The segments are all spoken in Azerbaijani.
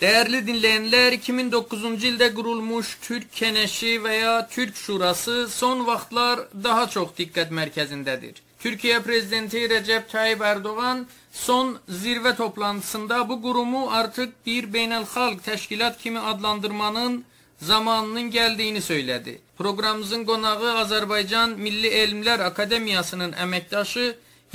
Değerli dinleyenler, 2009-cu ildə qurulmuş Türk Keneşi və ya Türk Şurası son vaxtlar daha çox diqqət mərkəzindədir. Türkiyə prezidenti Recep Tayyip Erdoğan son zirvə toplantısında bu qurumu artıq bir beynəlxalq təşkilat kimi adlandırmanın zamanının gəldiyini söylədi. Proqramımızın qonağı Azərbaycan Milli Elmlər Akademiyasının əməkdaşı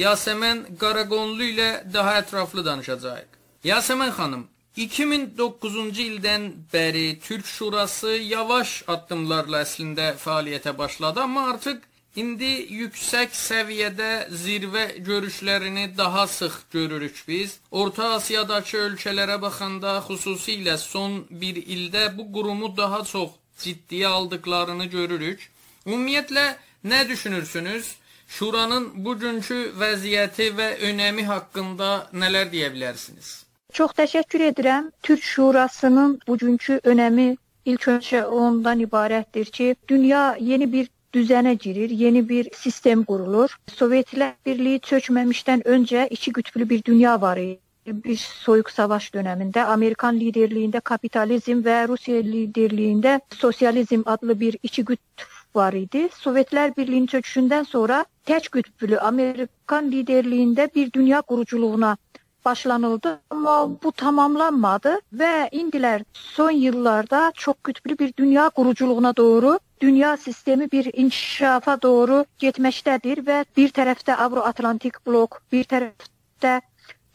Yasəmən Qaraqonlu ilə daha ətraflı danışacağıq. Yasəmən xanım, 2009-cu ildən bəri Türk Şurası yavaş addımlarla əslində fəaliyyətə başladı, amma artıq indi yüksək səviyyədə zirvə görüşlərini daha sıx görürük biz. Orta Asiyadakı ölkələrə baxanda, xüsusilə son bir ildə bu qurumu daha çox ciddiyə aldıqlarını görürük. Ümumiyyətlə nə düşünürsünüz? Şuranın bugünkü vəziyyəti və önəmi haqqında nələr deyə bilərsiniz? Çox təşəkkür edirəm. Türk Şurasının bugünkü önəmi ilk öncə ondan ibarətdir ki, dünya yeni bir düzənə girir, yeni bir sistem qurulur. Sovetlər Birliyi çökməmişdən öncə iki qütblü bir dünya var idi. Bir soyuq savaş dövründə Amerikan liderliyində kapitalizm və Rusiya liderliyində sosializm adlı bir iki qütb var idi. Sovetlər Birliyinin çöküşündən sonra tək qütblü Amerikan liderliyində bir dünya quruculuğuna başlanıldı. Amma bu tamamlanmadı və indilər son illarda çox qütblü bir dünya quruculuğuna doğru dünya sistemi bir inkişafa doğru getməkdədir və bir tərəfdə Avro-Atlantik blok, bir tərəfdə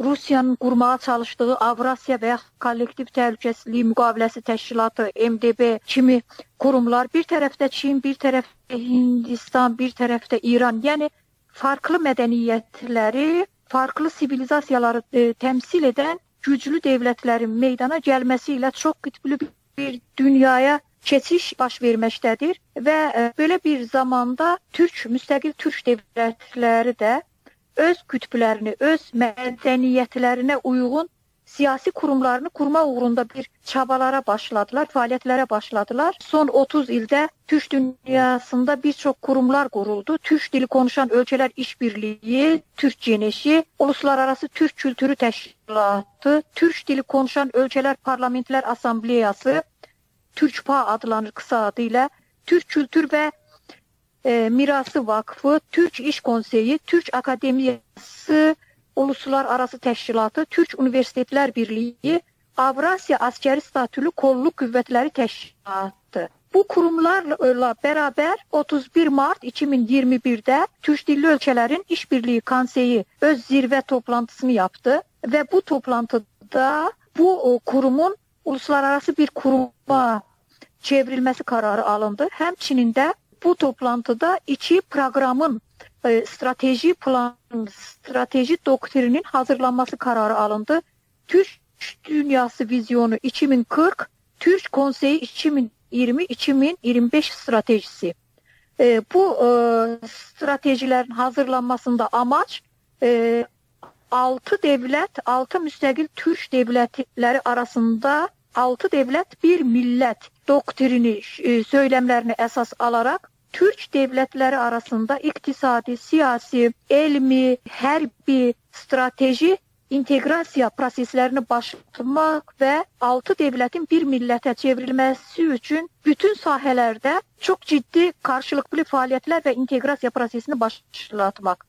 Rusiyanın qurmağa çalışdığı Avrasiya və ya kollektiv təhlükəsizlik müqaviləsi təşkilatı MDB kimi qurumlar, bir tərəfdə Çin, bir tərəfdə Hindistan, bir tərəfdə İran, yəni farklı mədəniyyətləri farklı sivilizasiyaları e, təmsil edən güclü dövlətlərin meydana gəlməsi ilə çox qütblü bir dünyaya keçiş baş verməkdədir və e, belə bir zamanda türk müstəqil türk dövlətləri də öz qütblərini, öz mədəniyyətlərinə uyğun siyasi kurumlarını kurma uğrunda bir çabalara başladılar, fəaliyyətlərə başladılar. Son 30 ildə Türk dünyasında bir çox kurumlar quruldu. Türk dili konuşan ölkələr işbirliyi, Türk Geneşi, Uluslararası Türk Kültürü Təşkilatı, Türk dili konuşan ölkələr parlamentlər assambleyası, Türkpa adlanır qısa adı ilə, Türk Kültür və e, Mirası Vakfı, Türk İş Konseyi, Türk Akademiyası, Uluslararası Təşkilatı, Türk Universitetlər Birliyi, Avrasiya Askeri Statülü Kolluk Qüvvətləri Təşkilatı. Bu kurumlarla bərabər 31 mart 2021-də Türk dilli ölkələrin İşbirliyi Konseyi öz zirvə toplantısını yaptı və bu toplantıda bu kurumun uluslararası bir kuruma çevrilməsi kararı alındı. Həmçinin də bu toplantıda iki proqramın e, strateji plan, strateji doktrinin hazırlanması kararı alındı. Türk Dünyası Vizyonu 2040, Türk Konseyi 2020-2025 stratejisi. E, bu e, stratejilərin hazırlanmasında amaç e, 6 devlət, 6 müstəqil Türk dövlətləri arasında 6 devlət, bir millət doktrini, e, söyləmlərini əsas alaraq Türk dövlətləri arasında iqtisadi, siyasi, elmi, hərbi, strateji inteqrasiya proseslərini başlatmaq və 6 dövlətin bir millətə çevrilməsi üçün bütün sahələrdə çox ciddi qarşılıqlı fəaliyyətlər və inteqrasiya prosesini başlatmaq.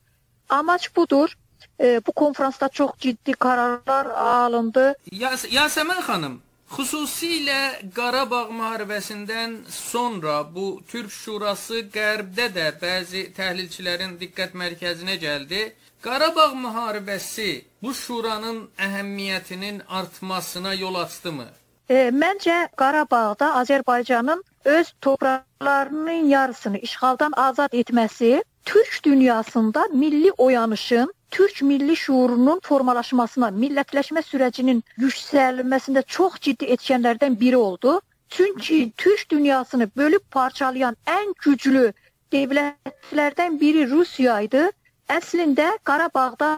Amac budur. E, bu konfransda çox ciddi qərarlar alındı. Yas Yasəmən xanım, Xüsusilə Qarabağ müharibəsindən sonra bu Türk Şurası qərbdə də bəzi təhlilçilərin diqqət mərkəzinə gəldi. Qarabağ müharibəsi bu şuranın əhəmiyyətinin artmasına yol açdımı? E, məncə Qarabağda Azərbaycanın öz torpaqlarının yarısını işğaldan azad etməsi Türk dünyasında milli oyanışın Türk milli şuurunun formalaşmasına, millətləşmə sürəcinin yüksəlməsində çox ciddi etkenlərdən biri oldu. Çünki Türk dünyasını bölüb parçalayan ən güclü dövlətlərdən biri Rusiya idi. Əslində Qarabağda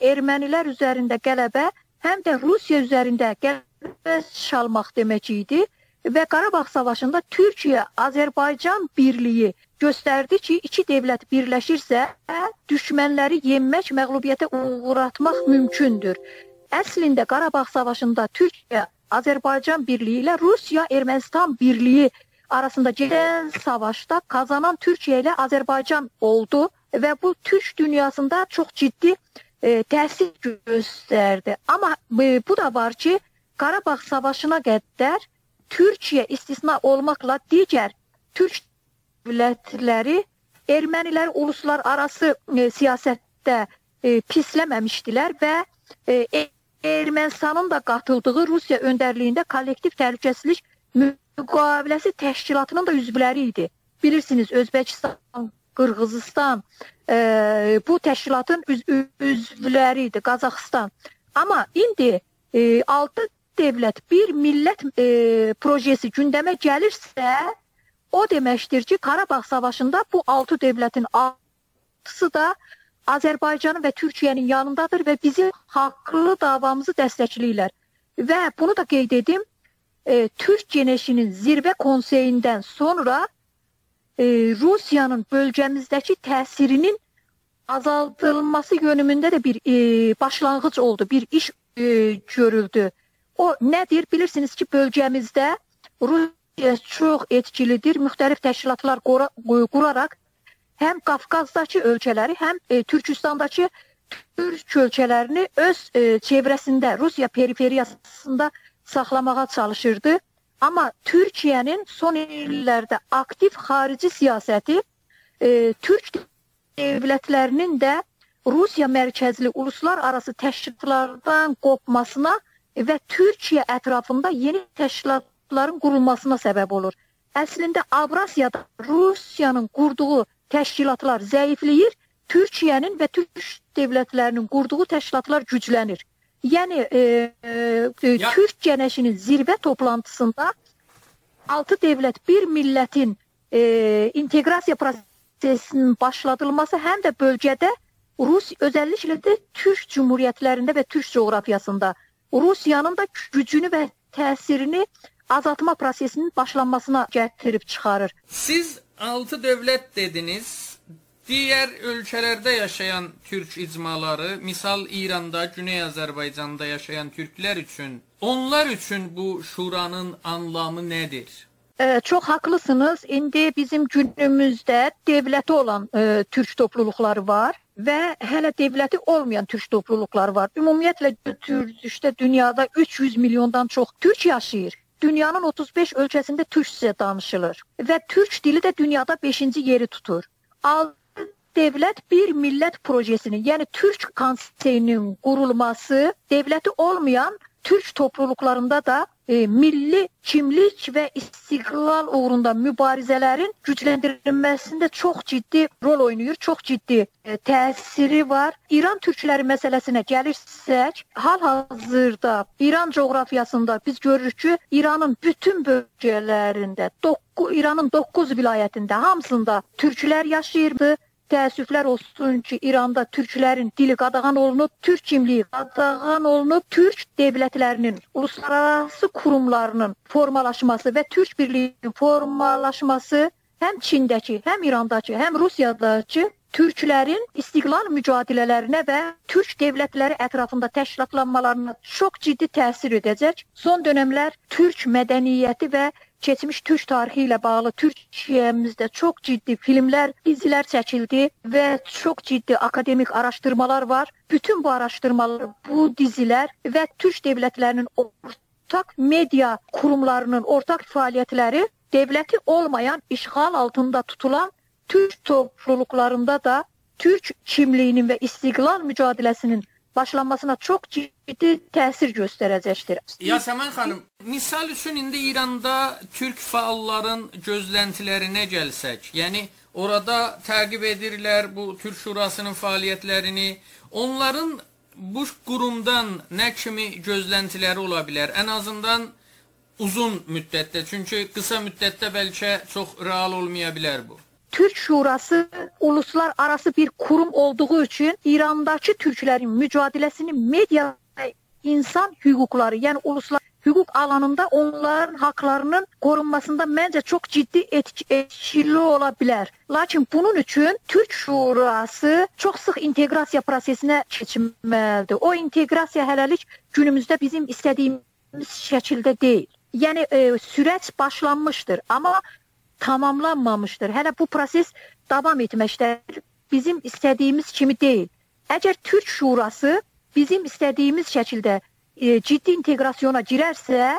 ermənilər üzərində qələbə, həm də Rusiya üzərində qələbə çalmaq demək idi və Qarabağ savaşında Türkiyə Azərbaycan birliyi göstərdi ki, iki dövlət birləşirsə, düşmənləri yenmək, məğlubiyyətə uğratmaq mümkündür. Əslində Qarabağ savaşında Türkiyə Azərbaycan birliyi ilə Rusiya Ermənistan birliyi arasında gedən savaşda kazanan Türkiyə ilə Azərbaycan oldu və bu Türk dünyasında çox ciddi e, təsir göstərdi. Amma e, bu da var ki, Qarabağ savaşına qədər Türkiyə istisna olmaqla digər Türk dövlətləri ermənilər uluslar arası e, siyasətdə e, pisləməmişdilər və e, Ermənistanın da qatıldığı Rusiya öndərliyində kollektiv təhlükəsizlik müqaviləsi təşkilatının da üzvləri idi. Bilirsiniz, Özbəkistan, Qırğızistan e, bu təşkilatın üz üzvləri idi, Qazaxıstan. Amma indi e, 6 dövlət, bir millət e, projesi gündəmə gəlirsə, o deməkdir ki, Qarabağ savaşında bu 6 dövlətin 6-sı da Azərbaycanın və Türkiyənin yanındadır və bizim haqlı davamızı dəstəkləyirlər. Və bunu da qeyd edim, e, Türk Genişinin zirvə konseyindən sonra e, Rusiyanın bölgəmizdəki təsirinin azaldılması yönümündə də bir e, başlanğıc oldu, bir iş e, görüldü. O nədir? Bilirsiniz ki, bölgəmizdə Rusiya çox etkilidir. Müxtəlif təşkilatlar quraraq həm Qafqazdakı ölkələri, həm e, Türkistandakı türk ölkələrini öz e, çevrəsində, Rusiya periferiyasında saxlamağa çalışırdı. Amma Türkiyənin son illərdə aktiv xarici siyasəti e, türk dövlətlərinin də Rusiya mərkəzli uluslar arası təşkilatlardan qopmasına və Türkiyə ətrafında yeni təşkilatların qurulmasına səbəb olur. Əslində Avrasiyada Rusiyanın qurduğu təşkilatlar zəifləyir, Türkiyənin və türk dövlətlərinin qurduğu təşkilatlar güclənir. Yəni e, e, ya. Türk Genişinin zirvə toplantısında 6 dövlət, bir millətin e, inteqrasiya prosesinin başladılması həm də bölgədə Rus özəlliklə də Türk cümhuriyyətlərində və Türk coğrafiyasında Rusiyanın da gücünü və təsirini azaltma prosesinin başlanmasına gətirib çıxarır. Siz 6 dövlət dediniz. Digər ölkələrdə yaşayan türk icmaları, misal İranda, Güney Azərbaycanda yaşayan türklər üçün, onlar üçün bu şuranın anlamı nədir? Ee, çox haqlısınız. İndi bizim günümüzdə dövləti olan e, türk topluluqları var və hələ dövləti olmayan türk topluluqları var. Ümumiyyətlə götürdükdə dünyada 300 milyondan çox türk yaşayır. Dünyanın 35 ölkəsində türkcə danışılır və türk dili də dünyada 5-ci yeri tutur. Al Devlət bir millət projesini, yəni Türk konseyinin qurulması dövləti olmayan türk topluluqlarında da e, milli kimlik və istiqlal uğrunda mübarizələrin gücləndirilməsində çox ciddi rol oynayır, çox ciddi e, təsiri var. İran türkləri məsələsinə gəlirsək, hal-hazırda İran coğrafiyasında biz görürük ki, İranın bütün bölgələrində, İranın 9 vilayətində hamısında türklər yaşayırdı Təəssüflər olsun ki, İranda türklərin dili qadağan olunub, türk kimliyi qadağan olunub, türk dövlətlərinin, uluslararası qurumlarının formalaşması və türk birliyinin formalaşması həm Çindəki, həm İrandakı, həm Rusiyadakı türklərin istiqlal mücadelələrinə və türk dövlətləri ətrafında təşkilatlanmalarına çox ciddi təsir edəcək. Son dövrlər türk mədəniyyəti və keçmiş türk tarixi ilə bağlı Türkiyəmizdə çox ciddi filmlər, dizilər çəkildi və çox ciddi akademik araşdırmalar var. Bütün bu araşdırmalar, bu dizilər və türk dövlətlərinin ortaq media qurumlarının ortaq fəaliyyətləri dövləti olmayan, işğal altında tutulan türk topluluqlarında da türk kimliyinin və istiqlal mübarizəsinin başlanmasına çox ciddi təsir göstərəcəkdir. Yasemin xanım, misal üçün indi İranda türk fəalların gözləntilərinə gəlsək, yəni orada təqib edirlər bu Türk Şurasının fəaliyyətlərini. Onların bu qurumdan nə kimi gözləntiləri ola bilər? Ən azından uzun müddətdə, çünki qısa müddətdə bəlkə çox real olmaya bilər bu. Türk Şurası uluslar arası bir kurum olduğu için İran'daki Türklerin mücadelesini medya ve insan hüquqları, yəni uluslar hüquq alanında onların haqlarının qorunmasında məncə çox ciddi etkili ola bilər. Lakin bunun üçün Türk Şurası çox sıx inteqrasiya prosesinə keçməlidir. O inteqrasiya hələlik günümüzdə bizim istədiyimiz şəkildə deyil. Yəni e, sürət başlanmışdır, amma tamamlanmamışdır. Hələ bu proses davam etməkdədir. Bizim istədiyimiz kimi deyil. Əgər Türk Şurası bizim istədiyimiz şəkildə e, ciddi inteqrasiyona girərsə,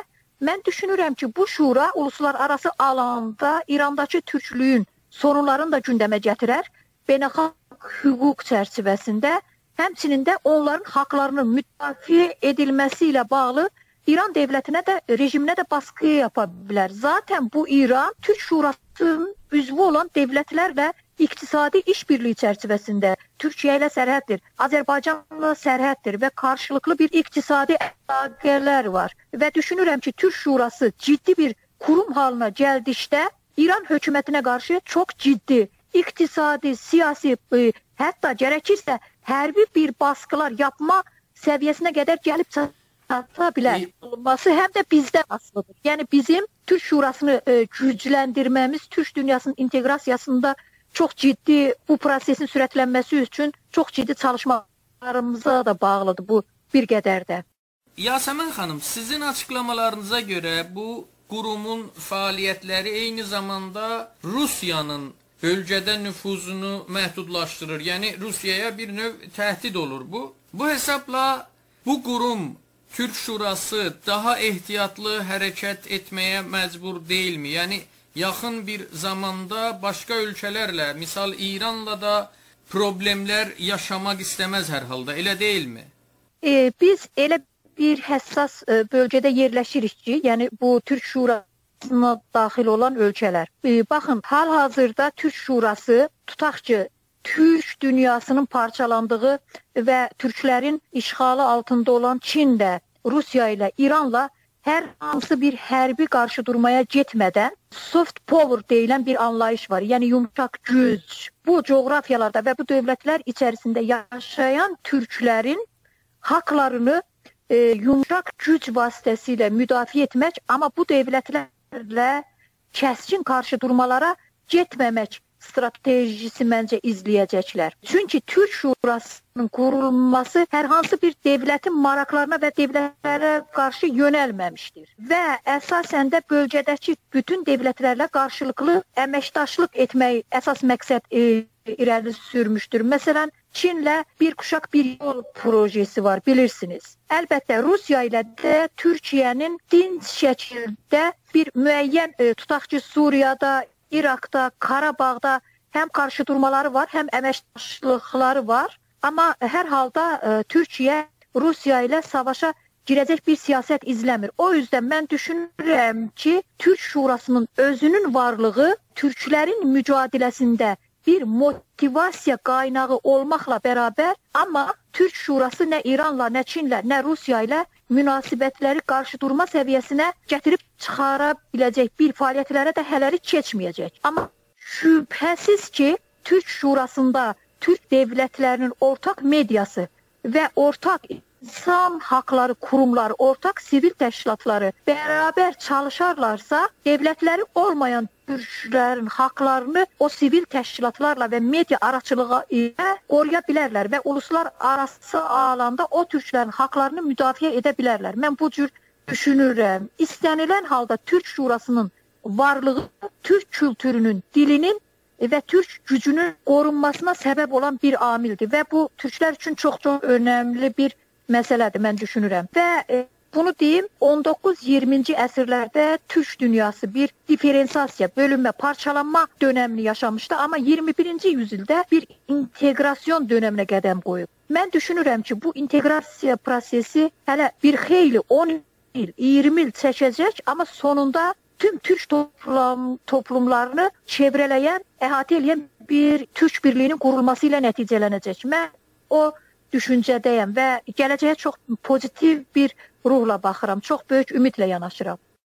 mən düşünürəm ki, bu şura uluslararası alanda İrandakı türklüyün sorunlarını da gündəmə gətirər. Beynəlxalq hüquq çərçivəsində həmçinin də onların haqlarının müdafiə edilməsi ilə bağlı İran dövlətinə də, rejiminə də baskı yapa bilər. Zaten bu İran Türk Şurasının üzvü olan dövlətlərlə iqtisadi işbirliyi çərçivəsində Türkiyə ilə sərhəddir, Azərbaycanla sərhəddir və qarşılıqlı bir iqtisadi əlaqələr var. Və düşünürəm ki, Türk Şurası ciddi bir kurum halına gəldikdə İran hökumətinə qarşı çox ciddi iqtisadi, siyasi, e, hətta gərəkirsə hərbi bir baskılar yapma səviyyəsinə qədər gəlib çata bilər. Olması həm də bizdə asılıdır. Yəni bizim Türk Şurasını e, gücləndirməmiz Türk dünyasının inteqrasiyasında çox ciddi bu prosesin sürətlənməsi üçün çox ciddi çalışmalarımıza da bağlıdır bu bir qədər də. Yasəmən xanım, sizin açıqlamalarınıza görə bu qurumun fəaliyyətləri eyni zamanda Rusiyanın bölgədə nüfuzunu məhdudlaşdırır. Yəni Rusiyaya bir növ təhdid olur bu. Bu hesabla bu qurum Türk Şurası daha ehtiyatlı hərəkət etməyə məcbur deyilmi? Yəni yaxın bir zamanda başqa ölkələrlə, misal İranla da problemlər yaşamaq istəməz hər halda, elə deyilmi? E, biz elə bir həssas e, bölgədə yerləşirik ki, yəni bu Türk Şurasına daxil olan ölkələr. E, baxın, hal-hazırda Türk Şurası tutaq ki, Türk dünyasının parçalandığı və türklərin işğalı altında olan Çin də Rusiya ilə, İranla hər hansı bir hərbi qarşıdurmaya getmədən soft power deyilən bir anlayış var. Yəni yumşaq güc. Bu coğrafiyalarda və bu dövlətlər içərisində yaşayan türklərin haqlarını e, yumşaq güc vasitəsilə müdafiə etmək, amma bu dövlətlərlə kəskin qarşıdurmalara getməmək stratejisi məncə izləyəcəklər. Çünki Türk Şurasının qurulması hər hansı bir dövlətin maraqlarına və dövlətlərə qarşı yönəlməmişdir və əsasən də bölgədəki bütün dövlətlərlə qarşılıqlı əməkdaşlıq etmək əsas məqsəd e, irəli sürmüşdür. Məsələn, Çinlə bir kuşaq bir yol projesi var, bilirsiniz. Əlbəttə Rusiya ilə də Türkiyənin dinc şəkildə bir müəyyən e, tutaq ki, Suriyada, İraqda, Qarabağda həm qarşıdurmaları var, həm əməkdaşlıqları var. Amma hər halda ə, e, Türkiyə Rusiya ilə savaşa girəcək bir siyasət izləmir. O yüzden mən düşünürəm ki, Türk Şurasının özünün varlığı türklərin mücadeləsində bir motivasiya qaynağı olmaqla bərabər, amma Türk Şurası nə İranla, nə Çinlə, nə Rusiya ilə münasibətləri qarşıdurma səviyyəsinə gətirib çıxara biləcək bir fəaliyyətlərə də hələlik keçməyəcək. Amma şübhəsiz ki, Türk Şurasında Türk dövlətlərinin ortaq mediası və ortaq insan haqları qurumları, ortaq sivil təşkilatları bərabər çalışarlarsa, dövlətləri olmayan türklərin haqlarını o sivil təşkilatlarla və media araçılığı ilə qoruya bilərlər və uluslar arası alanda o türklərin haqlarını müdafiə edə bilərlər. Mən bu cür düşünürəm. İstənilən halda Türk Şurasının varlığı Türk kültürünün, dilinin və Türk gücünün qorunmasına səbəb olan bir amildir və bu türklər üçün çox-çox önəmli bir məsələdir mən düşünürəm. Və e, bunu deyim, 19-20-ci əsrlərdə türk dünyası bir diferensiyasiya, bölünmə, parçalanma dönəmini yaşamışdı, amma 21-ci yüzildə bir inteqrasiyon dönəminə qədəm qoyub. Mən düşünürəm ki, bu inteqrasiya prosesi hələ bir xeyli 10 il, 20 il çəkəcək, amma sonunda tüm türk toplum, toplumlarını çevrələyən, əhatə edən bir türk birliyinin qurulması ilə nəticələnəcək. Mən o düşüncədəyəm və gələcəyə çox pozitiv bir ruhla baxıram. Çox böyük ümidlə yanaşıram.